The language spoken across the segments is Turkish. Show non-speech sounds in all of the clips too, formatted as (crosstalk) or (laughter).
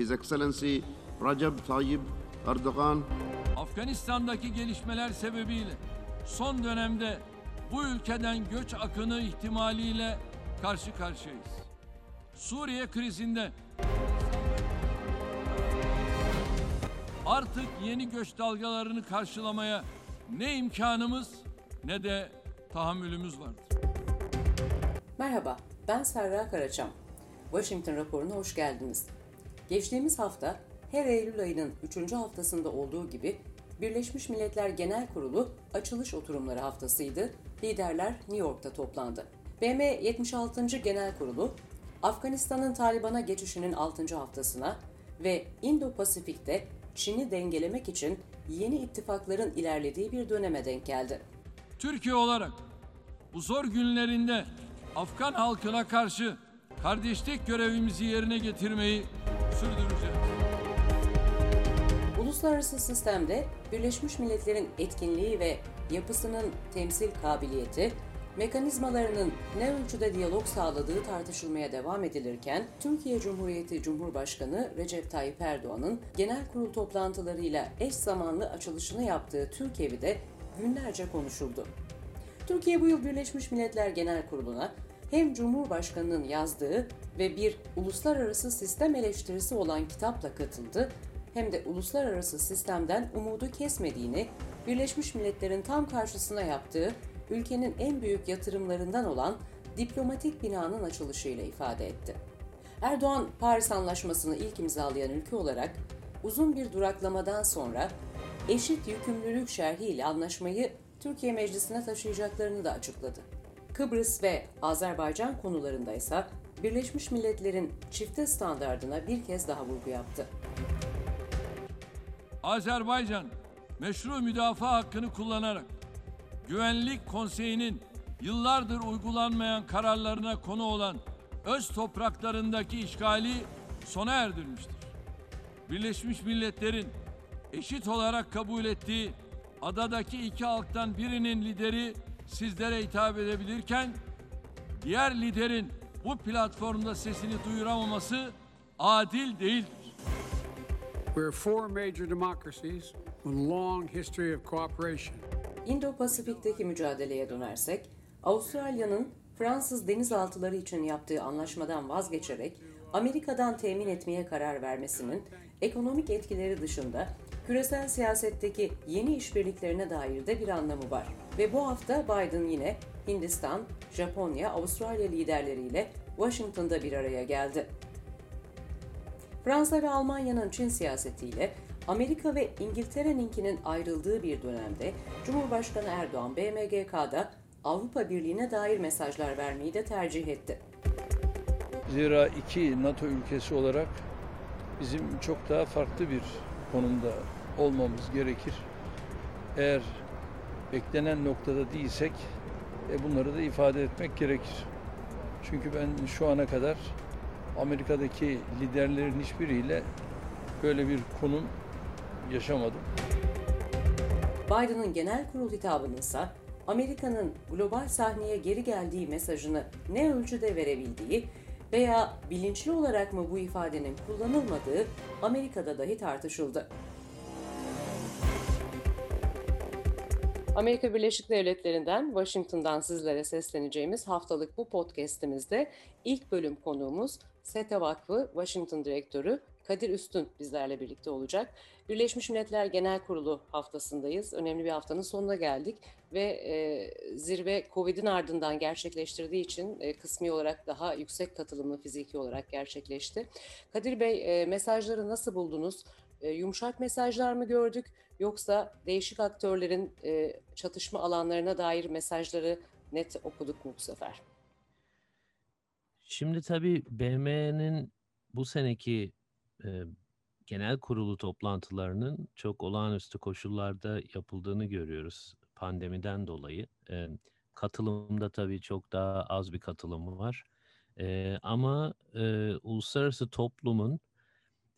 His Excellency Recep Tayyip Erdogan, Afganistan'daki gelişmeler sebebiyle son dönemde bu ülkeden göç akını ihtimaliyle karşı karşıyayız. Suriye krizinde artık yeni göç dalgalarını karşılamaya ne imkanımız ne de tahammülümüz vardır. Merhaba, ben Serra Karaçam. Washington raporuna hoş geldiniz. Geçtiğimiz hafta her Eylül ayının 3. haftasında olduğu gibi Birleşmiş Milletler Genel Kurulu açılış oturumları haftasıydı. Liderler New York'ta toplandı. BM 76. Genel Kurulu, Afganistan'ın Taliban'a geçişinin 6. haftasına ve Indo-Pasifik'te Çin'i dengelemek için yeni ittifakların ilerlediği bir döneme denk geldi. Türkiye olarak bu zor günlerinde Afgan halkına karşı kardeşlik görevimizi yerine getirmeyi sürdüreceğiz. Uluslararası sistemde Birleşmiş Milletler'in etkinliği ve yapısının temsil kabiliyeti, mekanizmalarının ne ölçüde diyalog sağladığı tartışılmaya devam edilirken, Türkiye Cumhuriyeti Cumhurbaşkanı Recep Tayyip Erdoğan'ın genel kurul toplantılarıyla eş zamanlı açılışını yaptığı Türkiye'de de günlerce konuşuldu. Türkiye bu yıl Birleşmiş Milletler Genel Kurulu'na hem Cumhurbaşkanı'nın yazdığı ve bir uluslararası sistem eleştirisi olan kitapla katıldı hem de uluslararası sistemden umudu kesmediğini, Birleşmiş Milletler'in tam karşısına yaptığı ülkenin en büyük yatırımlarından olan diplomatik binanın açılışıyla ifade etti. Erdoğan, Paris Anlaşması'nı ilk imzalayan ülke olarak uzun bir duraklamadan sonra eşit yükümlülük şerhiyle anlaşmayı Türkiye Meclisi'ne taşıyacaklarını da açıkladı. Kıbrıs ve Azerbaycan konularında ise Birleşmiş Milletler'in çifte standardına bir kez daha vurgu yaptı. Azerbaycan meşru müdafaa hakkını kullanarak Güvenlik Konseyi'nin yıllardır uygulanmayan kararlarına konu olan öz topraklarındaki işgali sona erdirmiştir. Birleşmiş Milletler'in eşit olarak kabul ettiği adadaki iki halktan birinin lideri sizlere hitap edebilirken diğer liderin bu platformda sesini duyuramaması adil değildir. We're four major democracies with a long history of cooperation. Indo-Pasifik'teki mücadeleye dönersek, Avustralya'nın Fransız denizaltıları için yaptığı anlaşmadan vazgeçerek Amerika'dan temin etmeye karar vermesinin ekonomik etkileri dışında küresel siyasetteki yeni işbirliklerine dair de bir anlamı var. Ve bu hafta Biden yine Hindistan, Japonya, Avustralya liderleriyle Washington'da bir araya geldi. Fransa ve Almanya'nın Çin siyasetiyle Amerika ve İngiltere'ninkinin ayrıldığı bir dönemde Cumhurbaşkanı Erdoğan BMGK'da Avrupa Birliği'ne dair mesajlar vermeyi de tercih etti. Zira iki NATO ülkesi olarak bizim çok daha farklı bir konumda olmamız gerekir. Eğer beklenen noktada değilsek e, bunları da ifade etmek gerekir. Çünkü ben şu ana kadar Amerika'daki liderlerin hiçbiriyle böyle bir konum yaşamadım. Biden'ın genel kurul hitabının ise Amerika'nın global sahneye geri geldiği mesajını ne ölçüde verebildiği veya bilinçli olarak mı bu ifadenin kullanılmadığı Amerika'da dahi tartışıldı. Amerika Birleşik Devletleri'nden Washington'dan sizlere sesleneceğimiz haftalık bu podcast'imizde ilk bölüm konuğumuz SETA Vakfı Washington Direktörü Kadir Üstün bizlerle birlikte olacak. Birleşmiş Milletler Genel Kurulu haftasındayız. Önemli bir haftanın sonuna geldik ve e, zirve Covid'in ardından gerçekleştirdiği için e, kısmi olarak daha yüksek katılımlı fiziki olarak gerçekleşti. Kadir Bey e, mesajları nasıl buldunuz? E, yumuşak mesajlar mı gördük yoksa değişik aktörlerin e, çatışma alanlarına dair mesajları net okuduk mu bu sefer? Şimdi tabii BM'nin bu seneki e, genel kurulu toplantılarının çok olağanüstü koşullarda yapıldığını görüyoruz pandemiden dolayı. E, katılımda tabii çok daha az bir katılımı var. E, ama e, uluslararası toplumun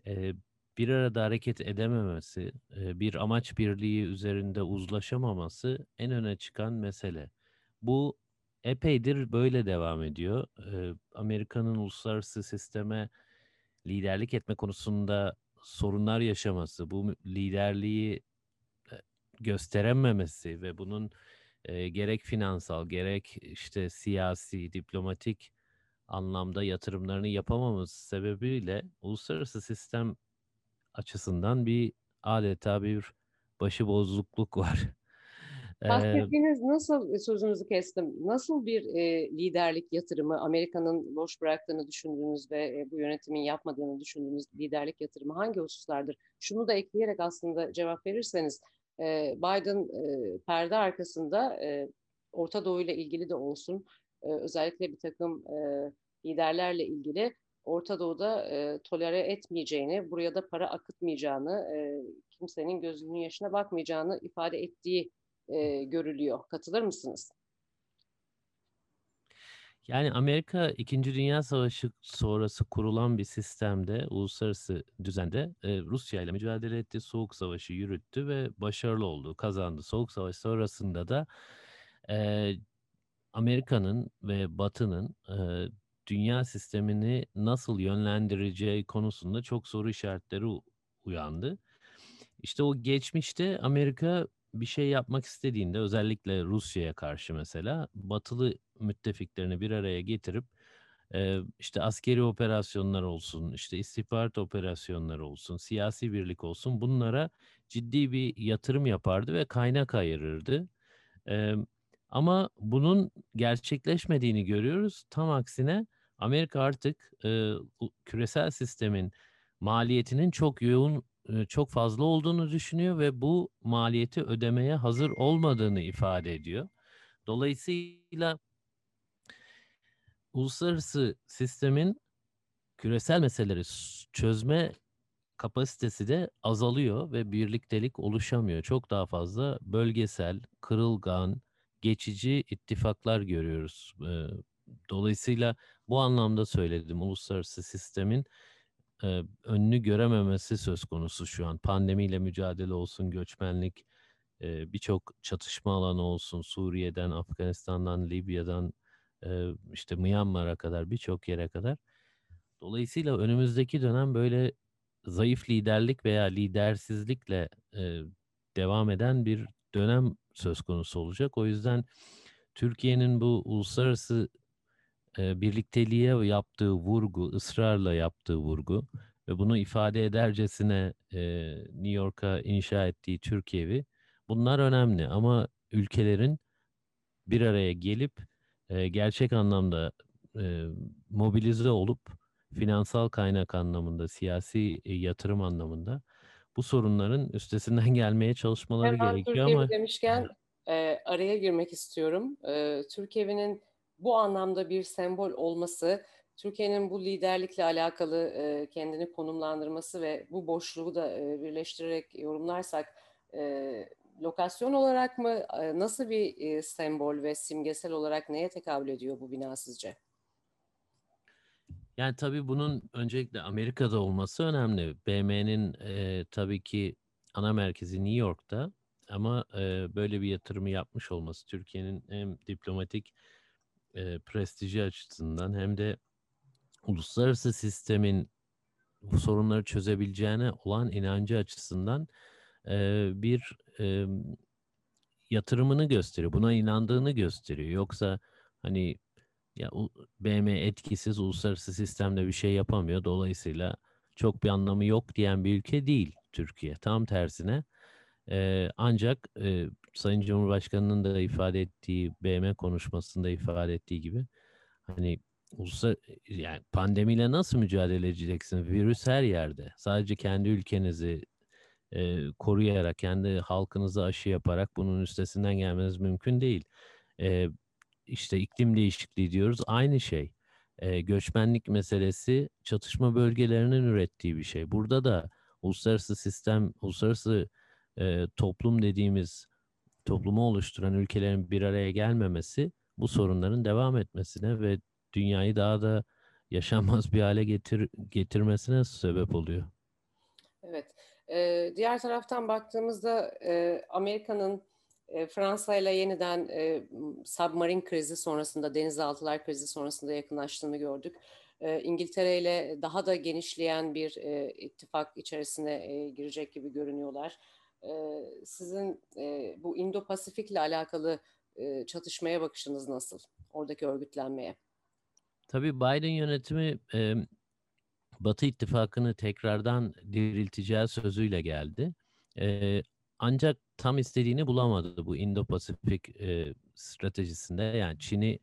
e, bir arada hareket edememesi, bir amaç birliği üzerinde uzlaşamaması en öne çıkan mesele. Bu epeydir böyle devam ediyor. Amerika'nın uluslararası sisteme liderlik etme konusunda sorunlar yaşaması, bu liderliği gösterememesi ve bunun gerek finansal gerek işte siyasi, diplomatik anlamda yatırımlarını yapamaması sebebiyle uluslararası sistem açısından bir adeta bir başıbozukluk var. (laughs) Ee, Bahsettiğiniz nasıl, sözünüzü kestim, nasıl bir e, liderlik yatırımı, Amerika'nın boş bıraktığını düşündüğünüz ve e, bu yönetimin yapmadığını düşündüğünüz liderlik yatırımı hangi hususlardır? Şunu da ekleyerek aslında cevap verirseniz, e, Biden e, perde arkasında e, Orta Doğu ile ilgili de olsun, e, özellikle bir takım e, liderlerle ilgili Orta Doğu'da e, tolere etmeyeceğini, buraya da para akıtmayacağını, e, kimsenin gözünün yaşına bakmayacağını ifade ettiği e, görülüyor. Katılır mısınız? Yani Amerika İkinci Dünya Savaşı sonrası kurulan bir sistemde, uluslararası düzende Rusya ile mücadele etti, Soğuk Savaşı yürüttü ve başarılı oldu, kazandı. Soğuk Savaş sonrasında da e, Amerika'nın ve Batı'nın e, dünya sistemini nasıl yönlendireceği konusunda çok soru işaretleri uyandı. İşte o geçmişte Amerika bir şey yapmak istediğinde özellikle Rusya'ya karşı mesela batılı müttefiklerini bir araya getirip işte askeri operasyonlar olsun, işte istihbarat operasyonları olsun, siyasi birlik olsun bunlara ciddi bir yatırım yapardı ve kaynak ayırırdı. E, ama bunun gerçekleşmediğini görüyoruz. Tam aksine Amerika artık e, küresel sistemin maliyetinin çok yoğun çok fazla olduğunu düşünüyor ve bu maliyeti ödemeye hazır olmadığını ifade ediyor. Dolayısıyla uluslararası sistemin küresel meseleleri çözme kapasitesi de azalıyor ve birliktelik oluşamıyor. Çok daha fazla bölgesel, kırılgan, geçici ittifaklar görüyoruz. Dolayısıyla bu anlamda söyledim uluslararası sistemin e, önünü görememesi söz konusu şu an. Pandemiyle mücadele olsun, göçmenlik, birçok çatışma alanı olsun, Suriye'den, Afganistan'dan, Libya'dan, işte Myanmar'a kadar birçok yere kadar. Dolayısıyla önümüzdeki dönem böyle zayıf liderlik veya lidersizlikle devam eden bir dönem söz konusu olacak. O yüzden Türkiye'nin bu uluslararası e, birlikteliğe yaptığı vurgu, ısrarla yaptığı vurgu ve bunu ifade edercesine e, New York'a inşa ettiği Türkiye'vi bunlar önemli ama ülkelerin bir araya gelip e, gerçek anlamda e, mobilize olup finansal kaynak anlamında, siyasi e, yatırım anlamında bu sorunların üstesinden (laughs) gelmeye çalışmaları Hemen gerekiyor Türkiye ama demişken e, araya girmek istiyorum. E, Türkiye'nin bu anlamda bir sembol olması, Türkiye'nin bu liderlikle alakalı e, kendini konumlandırması ve bu boşluğu da e, birleştirerek yorumlarsak e, lokasyon olarak mı e, nasıl bir e, sembol ve simgesel olarak neye tekabül ediyor bu bina sizce? Yani tabii bunun öncelikle Amerika'da olması önemli. BM'nin e, tabii ki ana merkezi New York'ta ama e, böyle bir yatırımı yapmış olması Türkiye'nin hem diplomatik e, prestiji açısından hem de uluslararası sistemin bu sorunları çözebileceğine olan inancı açısından e, bir e, yatırımını gösteriyor. Buna inandığını gösteriyor. Yoksa hani ya BM etkisiz uluslararası sistemde bir şey yapamıyor. Dolayısıyla çok bir anlamı yok diyen bir ülke değil Türkiye. Tam tersine e, ancak e, Sayın Cumhurbaşkanı'nın da ifade ettiği, BM konuşmasında ifade ettiği gibi hani ulusal yani pandemiyle nasıl mücadele edeceksin? Virüs her yerde. Sadece kendi ülkenizi e, koruyarak, kendi halkınızı aşı yaparak bunun üstesinden gelmeniz mümkün değil. E, işte iklim değişikliği diyoruz. Aynı şey. E, göçmenlik meselesi çatışma bölgelerinin ürettiği bir şey. Burada da uluslararası sistem, uluslararası e, toplum dediğimiz toplumu oluşturan ülkelerin bir araya gelmemesi bu sorunların devam etmesine ve dünyayı daha da yaşanmaz bir hale getir getirmesine sebep oluyor. Evet. Ee, diğer taraftan baktığımızda e, Amerika'nın Fransa ile yeniden e, submarin krizi sonrasında, denizaltılar krizi sonrasında yakınlaştığını gördük. e, İngiltere ile daha da genişleyen bir e, ittifak içerisine e, girecek gibi görünüyorlar. E, sizin e, bu Indo-Pasifik ile alakalı e, çatışmaya bakışınız nasıl? Oradaki örgütlenmeye. Tabii Biden yönetimi e, Batı ittifakını tekrardan dirilteceği sözüyle geldi. E, ancak tam istediğini bulamadı bu Indo-Pasifik e, stratejisinde. Yani Çin'i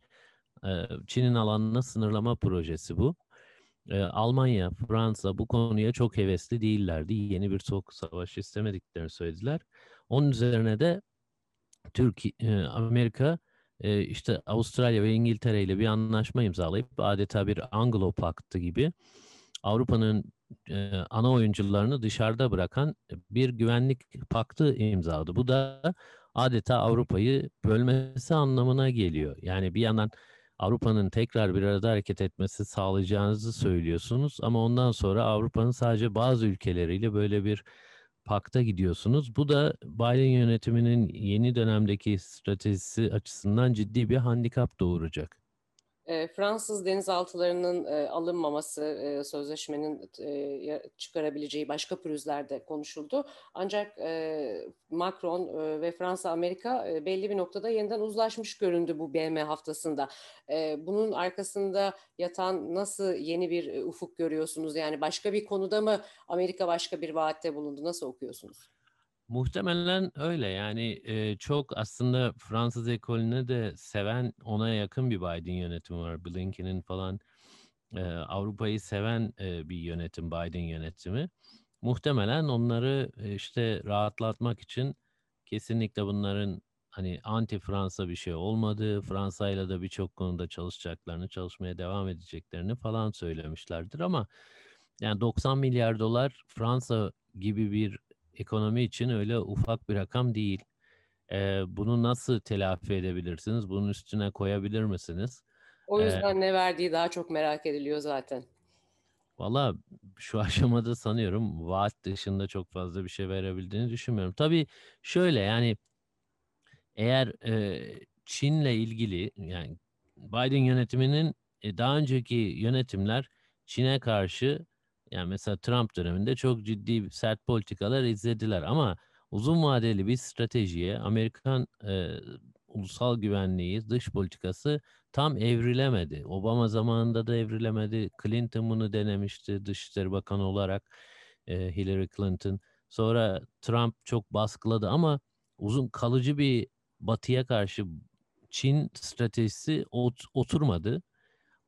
e, Çin'in alanına sınırlama projesi bu. E, Almanya, Fransa bu konuya çok hevesli değillerdi. Yeni bir soğuk savaş istemediklerini söylediler. Onun üzerine de Türkiye, e, Amerika e, işte Avustralya ve İngiltere ile bir anlaşma imzalayıp adeta bir Anglo Paktı gibi Avrupa'nın e, ana oyuncularını dışarıda bırakan bir güvenlik paktı imzaladı. Bu da adeta Avrupa'yı bölmesi anlamına geliyor. Yani bir yandan Avrupa'nın tekrar bir arada hareket etmesi sağlayacağınızı söylüyorsunuz ama ondan sonra Avrupa'nın sadece bazı ülkeleriyle böyle bir pakta gidiyorsunuz. Bu da Biden yönetiminin yeni dönemdeki stratejisi açısından ciddi bir handikap doğuracak. E, Fransız denizaltılarının e, alınmaması e, sözleşmenin e, çıkarabileceği başka pürüzler de konuşuldu. Ancak Macron ve Fransa Amerika belli bir noktada yeniden uzlaşmış göründü bu BM haftasında. Bunun arkasında yatan nasıl yeni bir ufuk görüyorsunuz? Yani başka bir konuda mı Amerika başka bir vaatte bulundu? Nasıl okuyorsunuz? Muhtemelen öyle yani e, çok aslında Fransız ekolünü de seven ona yakın bir Biden yönetimi var. Blinken'in falan e, Avrupa'yı seven e, bir yönetim Biden yönetimi. Muhtemelen onları e, işte rahatlatmak için kesinlikle bunların hani anti Fransa bir şey olmadığı, Fransa ile de birçok konuda çalışacaklarını, çalışmaya devam edeceklerini falan söylemişlerdir ama yani 90 milyar dolar Fransa gibi bir ekonomi için öyle ufak bir rakam değil. Ee, bunu nasıl telafi edebilirsiniz? Bunun üstüne koyabilir misiniz? O yüzden ee, ne verdiği daha çok merak ediliyor zaten. Valla şu (laughs) aşamada sanıyorum vaat dışında çok fazla bir şey verebildiğini düşünmüyorum. Tabii şöyle yani eğer e, Çin'le ilgili yani Biden yönetiminin e, daha önceki yönetimler Çin'e karşı yani mesela Trump döneminde çok ciddi sert politikalar izlediler ama uzun vadeli bir stratejiye Amerikan e, ulusal güvenliği, dış politikası tam evrilemedi. Obama zamanında da evrilemedi. Clinton bunu denemişti Dışişleri Bakanı olarak e, Hillary Clinton. Sonra Trump çok baskıladı ama uzun kalıcı bir batıya karşı Çin stratejisi ot, oturmadı.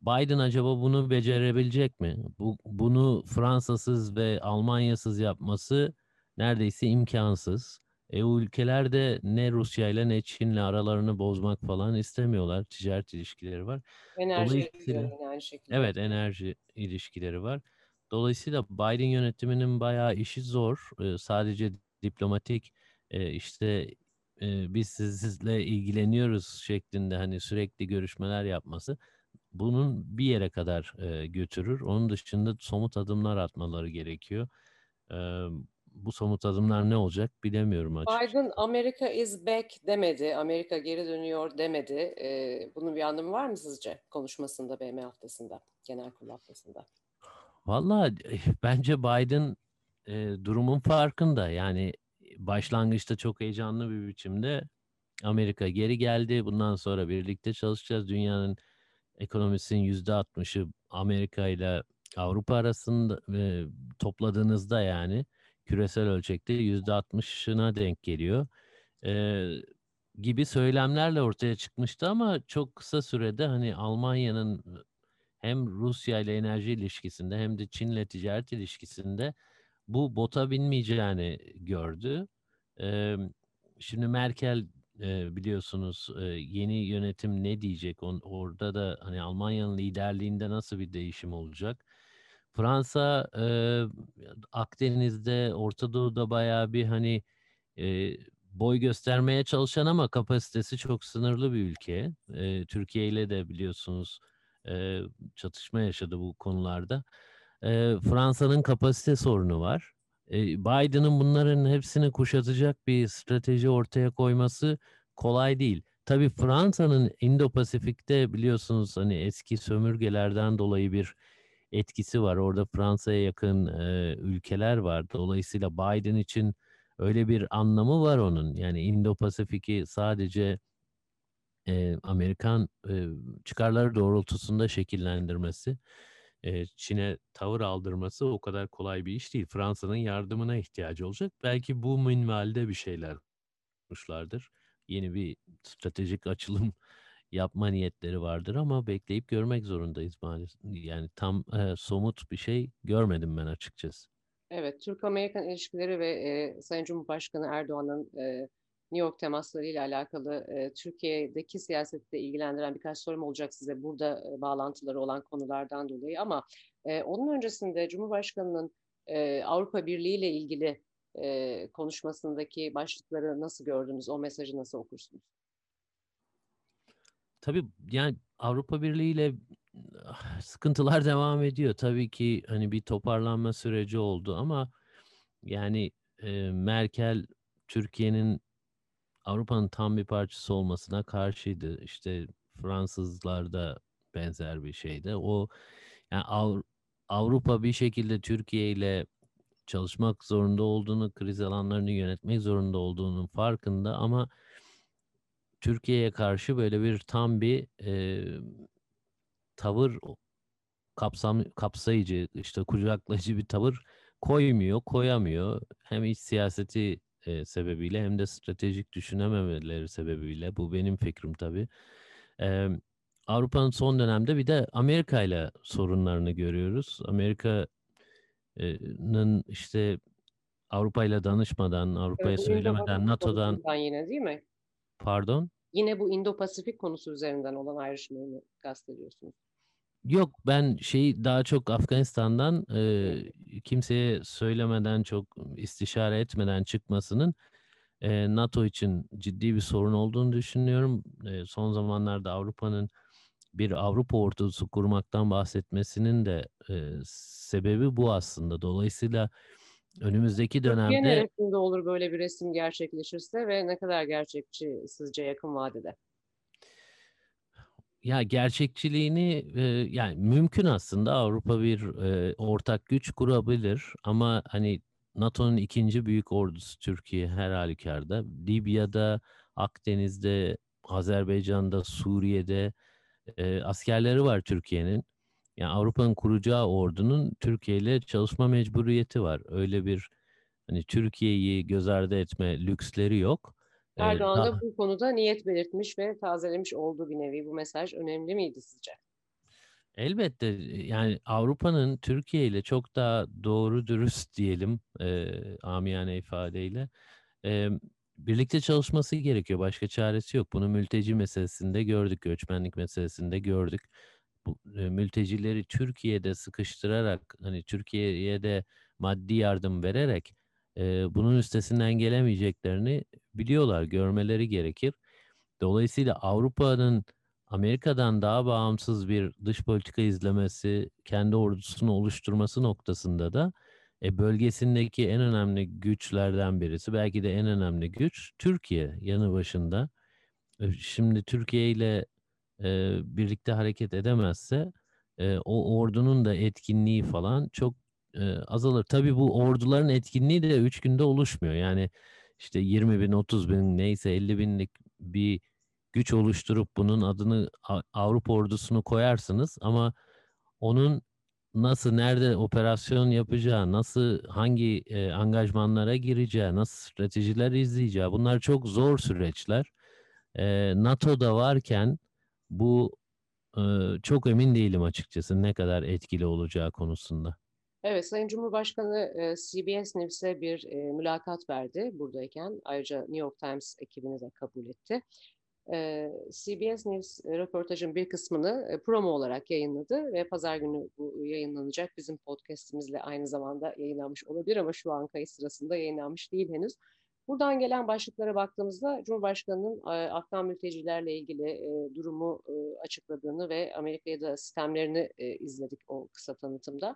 Biden acaba bunu becerebilecek mi? Bu, bunu Fransa'sız ve Almanya'sız yapması neredeyse imkansız. E ülkeler de ne Rusya ile ne Çin'le aralarını bozmak falan istemiyorlar. Ticaret ilişkileri var. Enerji şekilde. Evet enerji ilişkileri var. Dolayısıyla Biden yönetiminin bayağı işi zor. Ee, sadece diplomatik e, işte e, biz sizle ilgileniyoruz şeklinde hani sürekli görüşmeler yapması bunun bir yere kadar e, götürür. Onun dışında somut adımlar atmaları gerekiyor. E, bu somut adımlar ne olacak bilemiyorum açıkçası. Biden Amerika is back demedi. Amerika geri dönüyor demedi. E, bunun bir anlamı var mı sizce konuşmasında BM haftasında, genel kurul haftasında? Valla bence Biden e, durumun farkında. Yani başlangıçta çok heyecanlı bir biçimde Amerika geri geldi. Bundan sonra birlikte çalışacağız. Dünyanın ekonomisinin yüzde altmışı Amerika ile Avrupa arasında e, topladığınızda yani küresel ölçekte yüzde altmışına denk geliyor e, gibi söylemlerle ortaya çıkmıştı ama çok kısa sürede hani Almanya'nın hem Rusya ile enerji ilişkisinde hem de Çin ile ticaret ilişkisinde bu bota binmeyeceğini gördü. E, şimdi Merkel biliyorsunuz yeni yönetim ne diyecek? On, orada da hani Almanya'nın liderliğinde nasıl bir değişim olacak? Fransa Akdeniz'de, Orta Doğu'da bayağı bir hani boy göstermeye çalışan ama kapasitesi çok sınırlı bir ülke. Türkiye ile de biliyorsunuz çatışma yaşadı bu konularda. Fransa'nın kapasite sorunu var. Biden'ın bunların hepsini kuşatacak bir strateji ortaya koyması kolay değil. Tabii Fransa'nın Indo-Pasifik'te biliyorsunuz hani eski sömürgelerden dolayı bir etkisi var. Orada Fransa'ya yakın e, ülkeler var. Dolayısıyla Biden için öyle bir anlamı var onun. Yani Indo-Pasifik'i sadece e, Amerikan e, çıkarları doğrultusunda şekillendirmesi, e, Çin'e tavır aldırması o kadar kolay bir iş değil. Fransa'nın yardımına ihtiyacı olacak. Belki bu minvalde bir şeyler yapmışlardır. Yeni bir stratejik açılım (laughs) yapma niyetleri vardır ama bekleyip görmek zorundayız maalesef. Yani tam e, somut bir şey görmedim ben açıkçası. Evet, Türk-Amerikan ilişkileri ve e, Sayın Cumhurbaşkanı Erdoğan'ın e, New York temaslarıyla alakalı e, Türkiye'deki siyasette ilgilendiren birkaç sorum olacak size burada e, bağlantıları olan konulardan dolayı ama e, onun öncesinde Cumhurbaşkanı'nın e, Avrupa Birliği ile ilgili e, konuşmasındaki başlıkları nasıl gördünüz, o mesajı nasıl okursunuz? Tabii yani Avrupa Birliği ile ah, sıkıntılar devam ediyor. Tabii ki hani bir toparlanma süreci oldu ama yani e, Merkel Türkiye'nin Avrupa'nın tam bir parçası olmasına karşıydı. İşte Fransızlar da benzer bir şeydi. O yani Avru- Avrupa bir şekilde Türkiye ile çalışmak zorunda olduğunu, kriz alanlarını yönetmek zorunda olduğunun farkında ama Türkiye'ye karşı böyle bir tam bir e, tavır kapsam kapsayıcı işte kucaklayıcı bir tavır koymuyor, koyamıyor. Hem iç siyaseti e, sebebiyle hem de stratejik düşünememeleri sebebiyle bu benim fikrim tabii. E, Avrupa'nın son dönemde bir de Amerika ile sorunlarını görüyoruz. Amerika'nın işte Avrupa ile danışmadan, Avrupa'ya Evet, söylemeden, NATO'dan yine değil mi? pardon. Yine bu Indo-Pasifik konusu üzerinden olan ayrışmayı kastediyorsunuz? Yok ben şeyi daha çok Afganistan'dan e, kimseye söylemeden çok istişare etmeden çıkmasının e, NATO için ciddi bir sorun olduğunu düşünüyorum. E, son zamanlarda Avrupa'nın bir Avrupa ordusu kurmaktan bahsetmesinin de e, sebebi bu aslında. Dolayısıyla önümüzdeki Türkiye dönemde neresinde olur böyle bir resim gerçekleşirse ve ne kadar gerçekçi sizce yakın vadede? Ya gerçekçiliğini e, yani mümkün aslında Avrupa bir e, ortak güç kurabilir ama hani NATO'nun ikinci büyük ordusu Türkiye her halükarda Libya'da, Akdeniz'de, Azerbaycan'da, Suriye'de e, askerleri var Türkiye'nin. Yani Avrupa'nın kuracağı ordunun Türkiye ile çalışma mecburiyeti var. Öyle bir hani Türkiye'yi göz ardı etme lüksleri yok. E, Erdoğan da bu konuda niyet belirtmiş ve tazelemiş olduğu bir nevi. Bu mesaj önemli miydi sizce? Elbette yani Avrupa'nın Türkiye ile çok daha doğru dürüst diyelim e, amiyane ifadeyle e, birlikte çalışması gerekiyor. Başka çaresi yok. Bunu mülteci meselesinde gördük, göçmenlik meselesinde gördük. Bu, e, mültecileri Türkiye'de sıkıştırarak hani Türkiye'ye de maddi yardım vererek e, bunun üstesinden gelemeyeceklerini biliyorlar, görmeleri gerekir. Dolayısıyla Avrupa'nın Amerika'dan daha bağımsız bir dış politika izlemesi, kendi ordusunu oluşturması noktasında da e, bölgesindeki en önemli güçlerden birisi, belki de en önemli güç Türkiye yanı başında. E, Şimdi Türkiye ile e, birlikte hareket edemezse e, o ordunun da etkinliği falan çok e, azalır. Tabii bu orduların etkinliği de üç günde oluşmuyor. Yani işte 20 bin, 30 bin neyse 50 binlik bir güç oluşturup bunun adını Avrupa ordusunu koyarsınız ama onun nasıl nerede operasyon yapacağı, nasıl hangi e, angajmanlara gireceği, nasıl stratejiler izleyeceği bunlar çok zor süreçler. E, NATO'da varken bu e, çok emin değilim açıkçası ne kadar etkili olacağı konusunda. Evet, Sayın Cumhurbaşkanı e, CBS News'e bir e, mülakat verdi buradayken. Ayrıca New York Times ekibini de kabul etti. E, CBS News röportajın bir kısmını promo olarak yayınladı ve pazar günü bu yayınlanacak. Bizim podcast'imizle aynı zamanda yayınlanmış olabilir ama şu an kayıt sırasında yayınlanmış değil henüz. Buradan gelen başlıklara baktığımızda Cumhurbaşkanı'nın Afgan mültecilerle ilgili durumu açıkladığını ve Amerika'ya da sistemlerini izledik o kısa tanıtımda.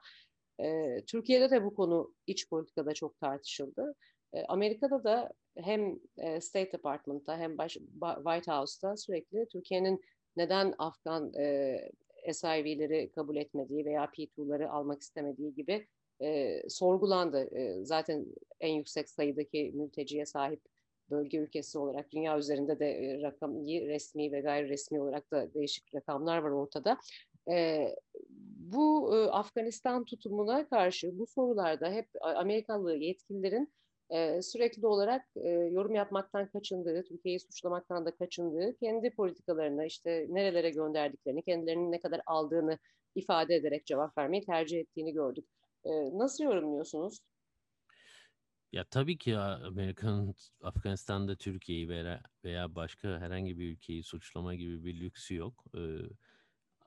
E, Türkiye'de de bu konu iç politikada çok tartışıldı. E, Amerika'da da hem e, State Department'ta hem baş, Ba- White House'ta sürekli Türkiye'nin neden Afgan e, SIV'leri kabul etmediği veya P2'ları almak istemediği gibi e, sorgulandı. E, zaten en yüksek sayıdaki mülteciye sahip bölge ülkesi olarak dünya üzerinde de e, rakam resmi ve gayri resmi olarak da değişik rakamlar var ortada. E, bu e, Afganistan tutumuna karşı bu sorularda hep Amerikalı yetkililerin e, sürekli olarak e, yorum yapmaktan kaçındığı, Türkiye'yi suçlamaktan da kaçındığı, kendi politikalarını işte nerelere gönderdiklerini, kendilerinin ne kadar aldığını ifade ederek cevap vermeyi tercih ettiğini gördük. E, nasıl yorumluyorsunuz? Ya tabii ki Amerika'nın Afganistan'da Türkiye'yi veya, veya başka herhangi bir ülkeyi suçlama gibi bir lüksü yok. Ee,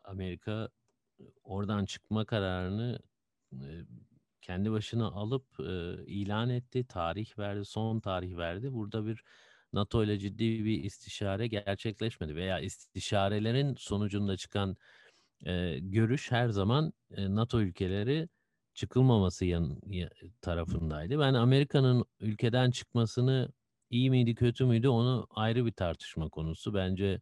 Amerika oradan çıkma kararını e, kendi başına alıp e, ilan etti, tarih verdi, son tarih verdi. Burada bir NATO ile ciddi bir istişare gerçekleşmedi veya istişarelerin sonucunda çıkan e, görüş her zaman e, NATO ülkeleri çıkılmaması yan, ya, tarafındaydı. Ben Amerika'nın ülkeden çıkmasını iyi miydi kötü müydü onu ayrı bir tartışma konusu. Bence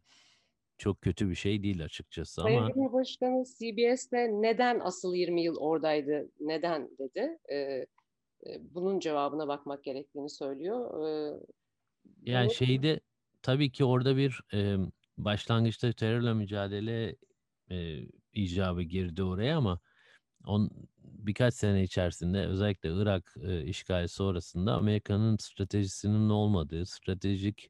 çok kötü bir şey değil açıkçası Sayın ama Cumhurbaşkanı CBS'te neden asıl 20 yıl oradaydı, neden dedi. Ee, bunun cevabına bakmak gerektiğini söylüyor. Ee, yani bunu... şeyde tabii ki orada bir e, başlangıçta terörle mücadele e, icabı girdi oraya ama on birkaç sene içerisinde özellikle Irak e, işgali sonrasında Amerika'nın stratejisinin olmadığı, stratejik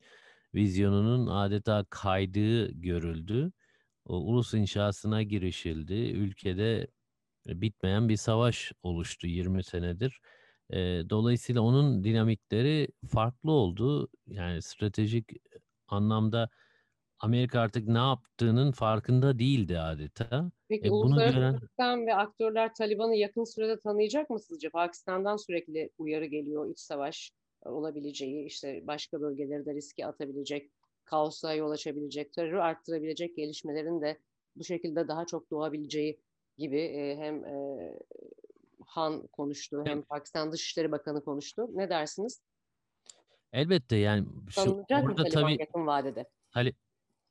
vizyonunun adeta kaydığı görüldü. O, ulus inşasına girişildi. Ülkede bitmeyen bir savaş oluştu 20 senedir. E, dolayısıyla onun dinamikleri farklı oldu. Yani stratejik anlamda Amerika artık ne yaptığının farkında değildi adeta. Peki E, uluslararası gören ve aktörler Taliban'ı yakın sürede tanıyacak mı sizce? Pakistan'dan sürekli uyarı geliyor iç savaş olabileceği, işte başka bölgeleri de riske atabilecek, kaosa yol açabilecek, terörü arttırabilecek gelişmelerin de bu şekilde daha çok doğabileceği gibi e, hem e, Han konuştu hem Pakistan Dışişleri Bakanı konuştu. Ne dersiniz? elbette yani şu orada tabii yakın vadede? Tali-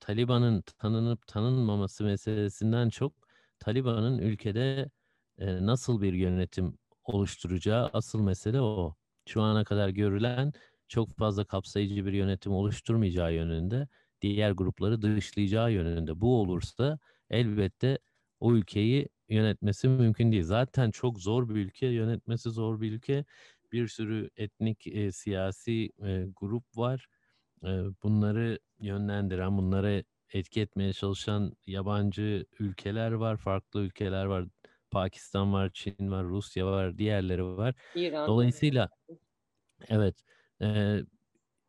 Taliban'ın tanınıp tanınmaması meselesinden çok Taliban'ın ülkede e, nasıl bir yönetim oluşturacağı asıl mesele o. Şu ana kadar görülen çok fazla kapsayıcı bir yönetim oluşturmayacağı yönünde, diğer grupları dışlayacağı yönünde. Bu olursa elbette o ülkeyi yönetmesi mümkün değil. Zaten çok zor bir ülke, yönetmesi zor bir ülke. Bir sürü etnik, e, siyasi e, grup var. E, bunları yönlendiren, bunları etki etmeye çalışan yabancı ülkeler var, farklı ülkeler var. Pakistan var, Çin var, Rusya var, diğerleri var. İran. Dolayısıyla evet e,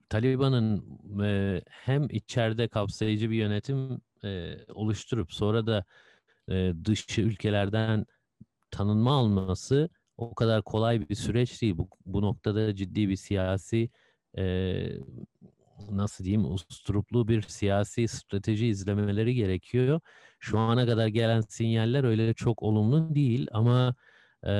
Taliban'ın e, hem içeride kapsayıcı bir yönetim e, oluşturup sonra da e, dış ülkelerden tanınma alması o kadar kolay bir süreç değil. Bu, bu noktada ciddi bir siyasi e, nasıl diyeyim usturuplu bir siyasi strateji izlemeleri gerekiyor. Şu ana kadar gelen sinyaller öyle çok olumlu değil ama e,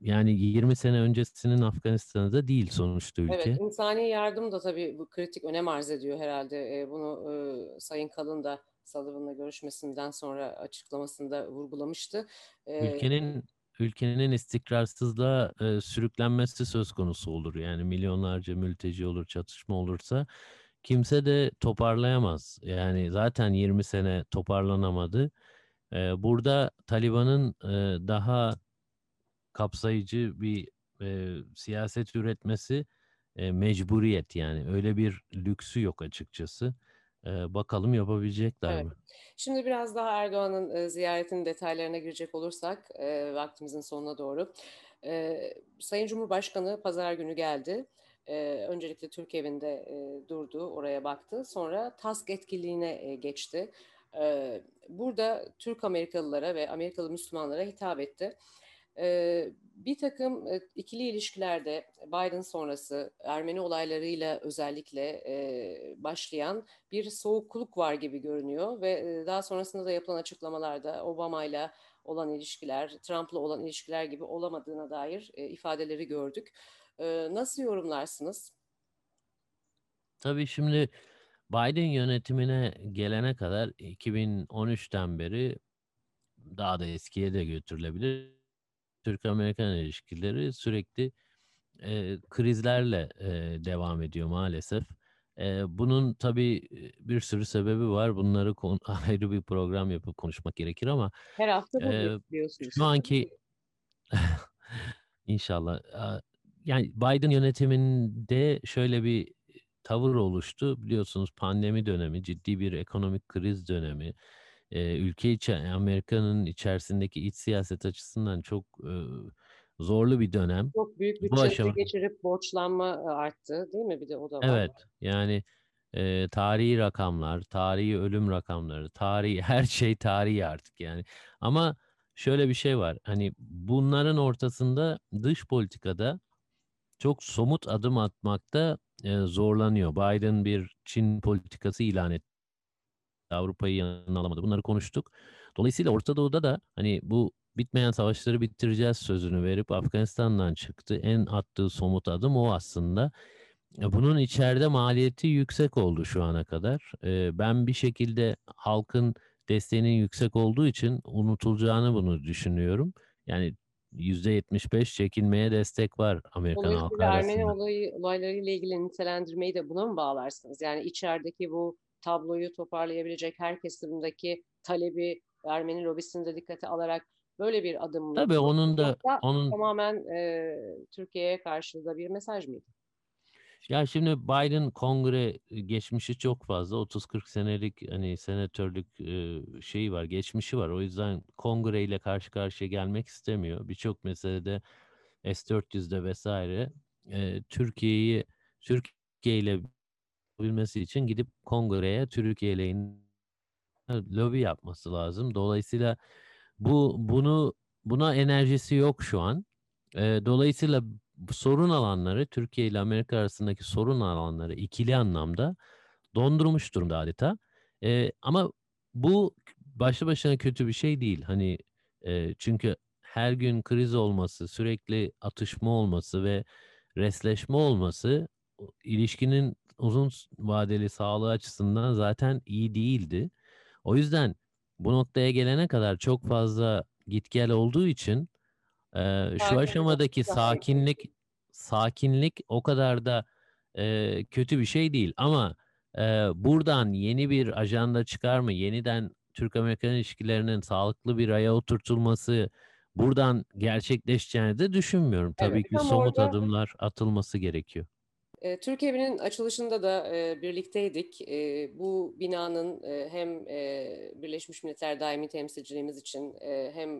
yani 20 sene öncesinin Afganistan'da değil sonuçta ülke. Evet, insani yardım da tabii bu kritik önem arz ediyor herhalde. E, bunu e, Sayın Kalın da Sullivan'la görüşmesinden sonra açıklamasında vurgulamıştı. E, Ülkenin ülkenin istikrarsızlığa e, sürüklenmesi söz konusu olur. Yani milyonlarca mülteci olur, çatışma olursa kimse de toparlayamaz. Yani zaten 20 sene toparlanamadı. E, burada Taliban'ın e, daha kapsayıcı bir e, siyaset üretmesi e, mecburiyet yani öyle bir lüksü yok açıkçası. E, bakalım yapabilecekler Evet. mi? Şimdi biraz daha Erdoğan'ın e, ziyaretinin detaylarına girecek olursak e, vaktimizin sonuna doğru. E, Sayın Cumhurbaşkanı pazar günü geldi. E, öncelikle Türk evinde e, durdu, oraya baktı. Sonra TASK etkinliğine e, geçti. E, burada Türk Amerikalılara ve Amerikalı Müslümanlara hitap etti. E, bir takım e, ikili ilişkilerde Biden sonrası Ermeni olaylarıyla özellikle e, başlayan bir soğukluk var gibi görünüyor ve e, daha sonrasında da yapılan açıklamalarda Obama'yla olan ilişkiler, Trump'la olan ilişkiler gibi olamadığına dair e, ifadeleri gördük. E, nasıl yorumlarsınız? Tabii şimdi Biden yönetimine gelene kadar 2013'ten beri daha da eskiye de götürülebilir. Türk-Amerikan ilişkileri sürekli e, krizlerle e, devam ediyor maalesef. E, bunun tabii e, bir sürü sebebi var. Bunları kon- (laughs) ayrı bir program yapıp konuşmak gerekir ama Her hafta bu Ee, diyorsunuz. şu anki (laughs) inşallah yani Biden yönetiminde şöyle bir tavır oluştu. Biliyorsunuz pandemi dönemi, ciddi bir ekonomik kriz dönemi. Ee, ülke içi Amerika'nın içerisindeki iç siyaset açısından çok e, zorlu bir dönem. Çok büyük Bu bütçe aşama- geçirip borçlanma e, arttı değil mi? Bir de o da var. Evet, yani e, tarihi rakamlar, tarihi ölüm rakamları, tarihi (laughs) her şey tarihi artık yani. Ama şöyle bir şey var. Hani bunların ortasında dış politikada çok somut adım atmakta e, zorlanıyor. Biden bir Çin politikası ilan etti. Avrupa'yı yanına alamadı. Bunları konuştuk. Dolayısıyla Orta Doğu'da da hani bu bitmeyen savaşları bitireceğiz sözünü verip Afganistan'dan çıktı. En attığı somut adım o aslında. E, Bunun içeride maliyeti yüksek oldu şu ana kadar. E, Ben bir şekilde halkın desteğinin yüksek olduğu için unutulacağını bunu düşünüyorum. Yani %75 çekilmeye destek var Amerikan halkı Dolayısıyla Ermeni arasında. olayı, olaylarıyla ilgili nitelendirmeyi de buna mı bağlarsınız? Yani içerideki bu tabloyu toparlayabilecek her kesimdeki talebi Ermeni lobisini de dikkate alarak böyle bir adım? Tabii onun da onun tamamen e, Türkiye'ye karşı da bir mesaj mıydı? Ya şimdi Biden kongre e, geçmişi çok fazla 30-40 senelik hani senatörlük e, şeyi var, geçmişi var. O yüzden kongreyle karşı karşıya gelmek istemiyor. Birçok meselede S-400'de vesaire e, Türkiye'yi Türkiye ile bilmesi için gidip kongreye Türkiye lehine lobi yapması lazım. Dolayısıyla bu bunu buna enerjisi yok şu an. Eee, dolayısıyla sorun alanları Türkiye ile Amerika arasındaki sorun alanları ikili anlamda dondurmuş durumda adeta. Eee, ama bu başlı başına kötü bir şey değil. Hani eee, çünkü her gün kriz olması, sürekli atışma olması ve resleşme olması ilişkinin uzun vadeli sağlığı açısından zaten iyi değildi. O yüzden bu noktaya gelene kadar çok fazla git gel olduğu için eee, şu aşamadaki sakinlik sakinlik o kadar da eee, kötü bir şey değil. Ama eee, buradan yeni bir ajanda çıkar mı? Yeniden Türk-Amerikan ilişkilerinin sağlıklı bir aya oturtulması buradan gerçekleşeceğini de düşünmüyorum. Tabii Evet, ki somut orada- adımlar atılması gerekiyor. E, Türk Evi'nin açılışında da birlikteydik. Bu binanın hem Birleşmiş Milletler Daimi Temsilciliğimiz için hem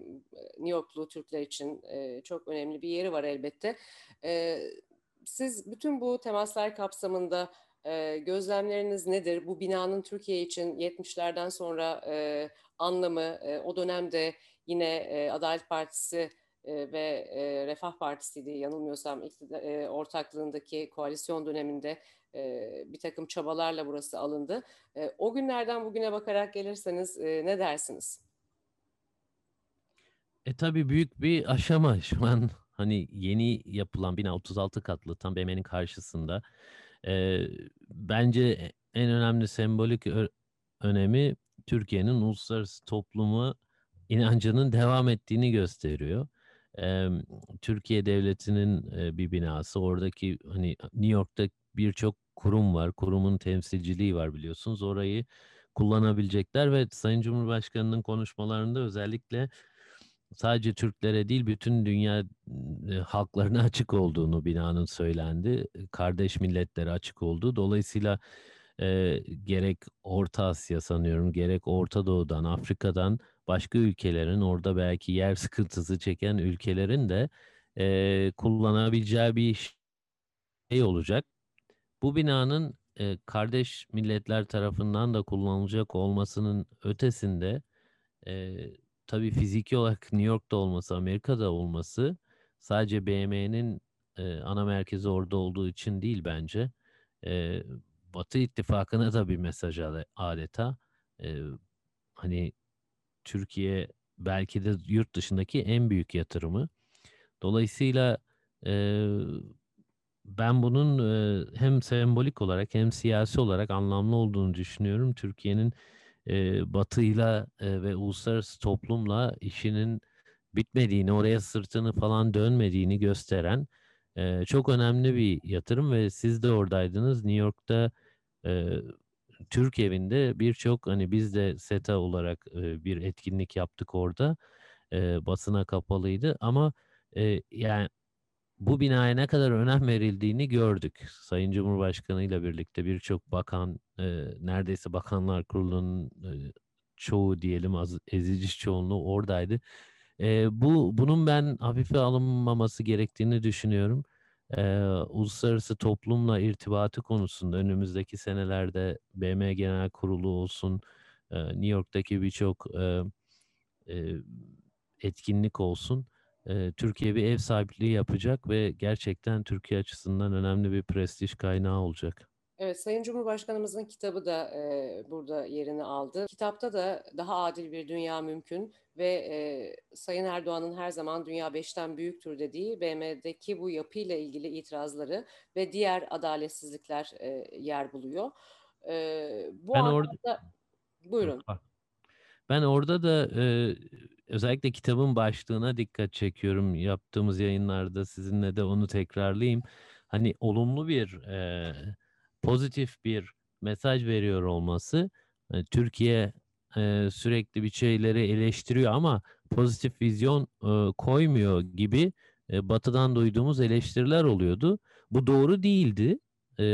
New Yorklu Türkler için çok önemli bir yeri var elbette. Siz bütün bu temaslar kapsamında gözlemleriniz nedir? Bu binanın Türkiye için 70'lerden sonra anlamı, o dönemde yine Adalet Partisi ve e, Refah Partisi'ydi yanılmıyorsam ortaklığındaki koalisyon döneminde bir takım çabalarla burası alındı. O günlerden bugüne bakarak gelirseniz ne dersiniz? E tabii büyük bir aşama şu an hani yeni yapılan bina 36 katlı tam BM'nin karşısında. E, bence en önemli sembolik önemi Türkiye'nin uluslararası topluma inancının devam ettiğini gösteriyor. E, Türkiye Devleti'nin e, bir binası oradaki hani New York'ta birçok kurum var. Kurumun temsilciliği var biliyorsunuz. Orayı kullanabilecekler ve Sayın Cumhurbaşkanı'nın konuşmalarında özellikle sadece Türklere değil bütün dünya e, halklarına açık olduğunu binanın söylendi. Kardeş milletlere açık olduğu. Dolayısıyla e, gerek Orta Asya sanıyorum gerek Orta Doğu'dan, Afrika'dan başka ülkelerin orada belki yer sıkıntısı çeken ülkelerin de e, kullanabileceği bir şey olacak. Bu binanın e, kardeş milletler tarafından da kullanılacak olmasının ötesinde e, tabii fiziki olarak (laughs) New York'ta olması, Amerika'da olması sadece BM'nin e, ana merkezi orada olduğu için değil bence. E, Batı ittifakına da bir mesaj ade- adeta. E, hani Türkiye belki de yurt dışındaki en büyük yatırımı. Dolayısıyla e, ben bunun e, hem sembolik olarak hem siyasi olarak anlamlı olduğunu düşünüyorum. Türkiye'nin e, Batı'yla e, ve uluslararası toplumla işinin bitmediğini, oraya sırtını falan dönmediğini gösteren e, çok önemli bir yatırım ve siz de oradaydınız. New York'ta e, Türk evinde birçok hani biz de SETA olarak e, bir etkinlik yaptık orada. E, basına kapalıydı ama e, yani bu binaya ne kadar önem verildiğini gördük. Sayın Cumhurbaşkanı ile birlikte birçok bakan, e, neredeyse Bakanlar Kurulu'nun e, çoğu diyelim az, ezici çoğunluğu oradaydı. E, bu bunun ben hafife alınmaması gerektiğini düşünüyorum. E, uluslararası toplumla irtibatı konusunda önümüzdeki senelerde BM Genel Kurulu olsun, e, New York'taki birçok e, e, etkinlik olsun e, Türkiye bir ev sahipliği yapacak ve gerçekten Türkiye açısından önemli bir prestij kaynağı olacak. Evet, Sayın Cumhurbaşkanımızın kitabı da e, burada yerini aldı. Kitapta da daha adil bir dünya mümkün ve e, Sayın Erdoğan'ın her zaman dünya beşten büyüktür dediği BM'deki bu yapıyla ilgili itirazları ve diğer adaletsizlikler e, yer buluyor. E, bu Ben anlamda orada buyurun. Ben orada da e, özellikle kitabın başlığına dikkat çekiyorum. Yaptığımız yayınlarda sizinle de onu tekrarlayayım. Hani olumlu bir, e, pozitif bir mesaj veriyor olması. e, Türkiye e, sürekli bir şeyleri eleştiriyor ama pozitif vizyon e, koymuyor gibi Batı'dan duyduğumuz eleştiriler oluyordu. Bu doğru değildi.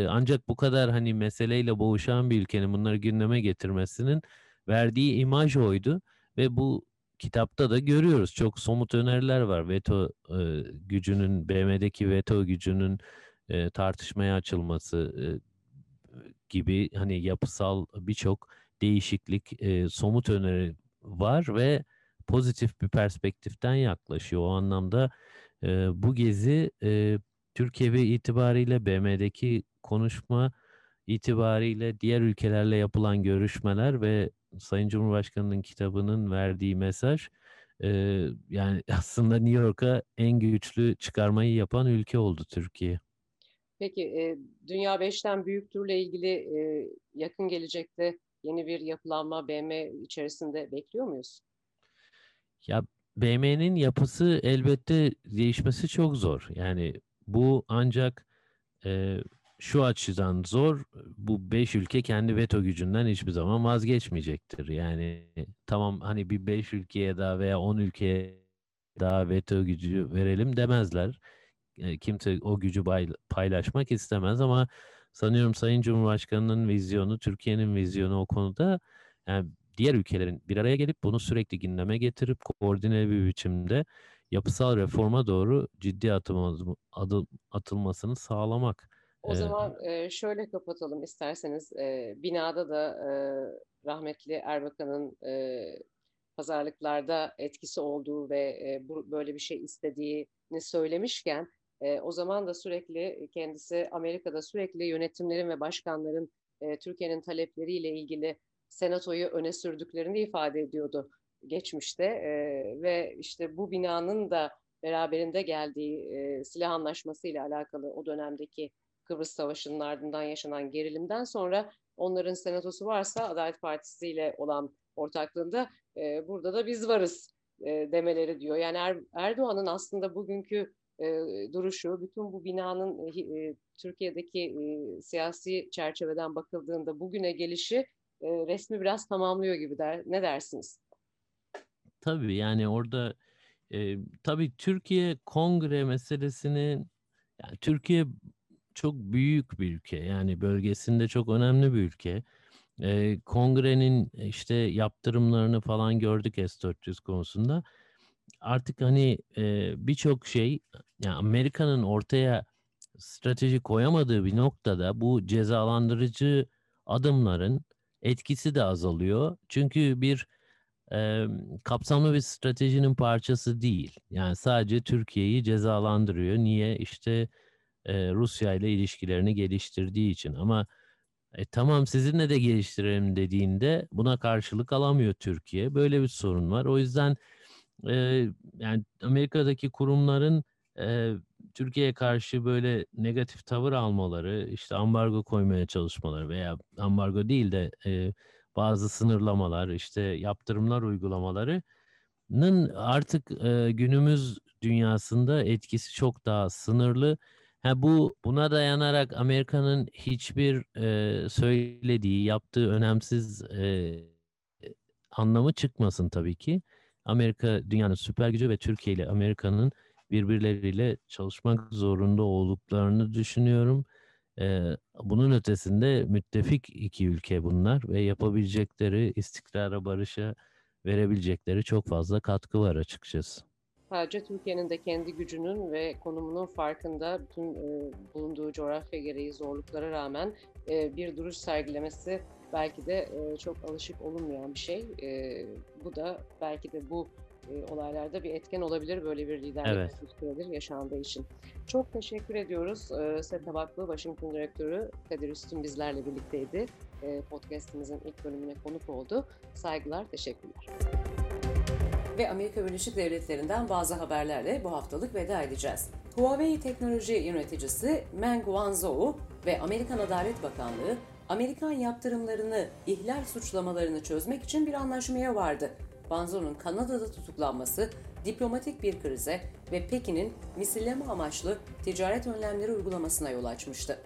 Ancak bu kadar hani meseleyle boğuşan bir ülkenin bunları gündeme getirmesinin verdiği imaj oydu ve bu kitapta da görüyoruz. Çok somut öneriler var. Veto gücünün, BM'deki veto gücünün tartışmaya açılması gibi hani yapısal birçok değişiklik, e, somut öneri var ve pozitif bir perspektiften yaklaşıyor. O anlamda e, bu gezi e, Türkiye itibariyle BM'deki konuşma itibariyle diğer ülkelerle yapılan görüşmeler ve Sayın Cumhurbaşkanı'nın kitabının verdiği mesaj e, yani (laughs) aslında New York'a en güçlü çıkarmayı yapan ülke oldu Türkiye. Peki e, Dünya Beşten Büyüktür'le ilgili e, yakın gelecekte yeni bir yapılanma BM içerisinde bekliyor muyuz? Ya BM'nin yapısı elbette değişmesi çok zor. Yani bu ancak e, şu açıdan zor. Bu beş ülke kendi veto gücünden hiçbir zaman vazgeçmeyecektir. Yani tamam hani bir beş ülkeye daha veya on ülkeye daha veto gücü verelim demezler. E, kimse o gücü paylaşmak istemez ama sanıyorum Sayın Cumhurbaşkanı'nın vizyonu, Türkiye'nin vizyonu o konuda yani diğer ülkelerin bir araya gelip bunu sürekli gündeme getirip koordine bir biçimde yapısal reforma doğru ciddi atım, adım atılmasını sağlamak. O zaman e, şöyle kapatalım isterseniz. E, binada da e, rahmetli Erbakan'ın e, pazarlıklarda etkisi olduğu ve e, bu, böyle bir şey istediğini söylemişken o zaman da sürekli kendisi Amerika'da sürekli yönetimlerin ve başkanların e, Türkiye'nin talepleriyle ilgili senatoyu öne sürdüklerini ifade ediyordu geçmişte e, ve işte bu binanın da beraberinde geldiği e, silah anlaşması ile alakalı o dönemdeki Kıbrıs Savaşı'nın ardından yaşanan gerilimden sonra onların senatosu varsa Adalet Partisi ile olan ortaklığında e, burada da biz varız e, demeleri diyor. Yani er, Erdoğan'ın aslında bugünkü e, duruşu, bütün bu binanın e, e, Türkiye'deki e, siyasi çerçeveden bakıldığında bugüne gelişi e, resmi biraz tamamlıyor gibi der. Ne dersiniz? Tabii yani orada e, tabii Türkiye kongre meselesini yani Türkiye çok büyük bir ülke. Yani bölgesinde çok önemli bir ülke. E, kongrenin işte yaptırımlarını falan gördük S-400 konusunda. Artık hani e, birçok şey yani Amerika'nın ortaya strateji koyamadığı bir noktada bu cezalandırıcı adımların etkisi de azalıyor. Çünkü bir e, kapsamlı bir stratejinin parçası değil. Yani sadece Türkiye'yi cezalandırıyor. Niye? İşte e, Rusya ile ilişkilerini geliştirdiği için ama e, tamam sizinle de geliştirelim dediğinde buna karşılık alamıyor Türkiye. Böyle bir sorun var. O yüzden e, yani Amerika'daki kurumların e, Türkiye'ye karşı böyle negatif tavır almaları, işte ambargo koymaya çalışmaları veya ambargo değil de e, bazı sınırlamalar, işte yaptırımlar uygulamalarının artık e, günümüz dünyasında etkisi çok daha sınırlı. Ha bu buna dayanarak Amerika'nın hiçbir e, söylediği, yaptığı önemsiz e, anlamı çıkmasın tabii ki. Amerika dünyanın süper gücü ve Türkiye ile Amerika'nın birbirleriyle çalışmak zorunda olduklarını düşünüyorum. Bunun ötesinde müttefik iki ülke bunlar ve yapabilecekleri istikrara, barışa verebilecekleri çok fazla katkı var açıkçası. Sadece Türkiye'nin de kendi gücünün ve konumunun farkında bütün bulunduğu coğrafya gereği zorluklara rağmen bir duruş sergilemesi belki de çok alışık olunmayan bir şey. Bu da belki de bu olaylarda bir etken olabilir böyle bir liderlik Evet. yaşandığı için. Çok teşekkür ediyoruz. E, SET Tabaklı Washington Direktörü Kadir Üstün bizlerle birlikteydi. E, podcastimizin ilk bölümüne konuk oldu. Saygılar, teşekkürler. Ve Amerika Birleşik Devletleri'nden bazı haberlerle bu haftalık veda edeceğiz. Huawei teknoloji yöneticisi Meng Wanzhou ve Amerikan Adalet Bakanlığı Amerikan yaptırımlarını, ihlal suçlamalarını çözmek için bir anlaşmaya vardı. Wanzhou'nun Kanada'da tutuklanması diplomatik bir krize ve Pekin'in misilleme amaçlı ticaret önlemleri uygulamasına yol açmıştı.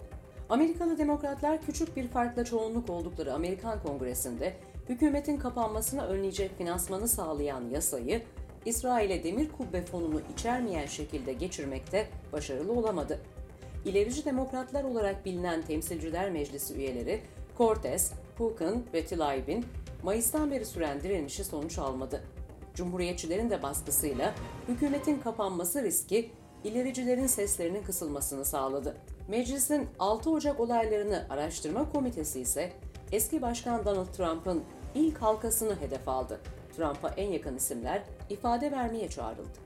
Amerikalı demokratlar küçük bir farkla çoğunluk oldukları Amerikan Kongresi'nde hükümetin kapanmasına önleyecek finansmanı sağlayan yasayı İsrail'e demir kubbe fonunu içermeyen şekilde geçirmekte başarılı olamadı. İlerici demokratlar olarak bilinen Temsilciler Meclisi üyeleri Cortez, Pookin ve Tlaib'in Mayıs'tan beri süren direnişi sonuç almadı. Cumhuriyetçilerin de baskısıyla hükümetin kapanması riski ilericilerin seslerinin kısılmasını sağladı. Meclisin 6 Ocak olaylarını araştırma komitesi ise eski başkan Donald Trump'ın ilk halkasını hedef aldı. Trump'a en yakın isimler ifade vermeye çağrıldı.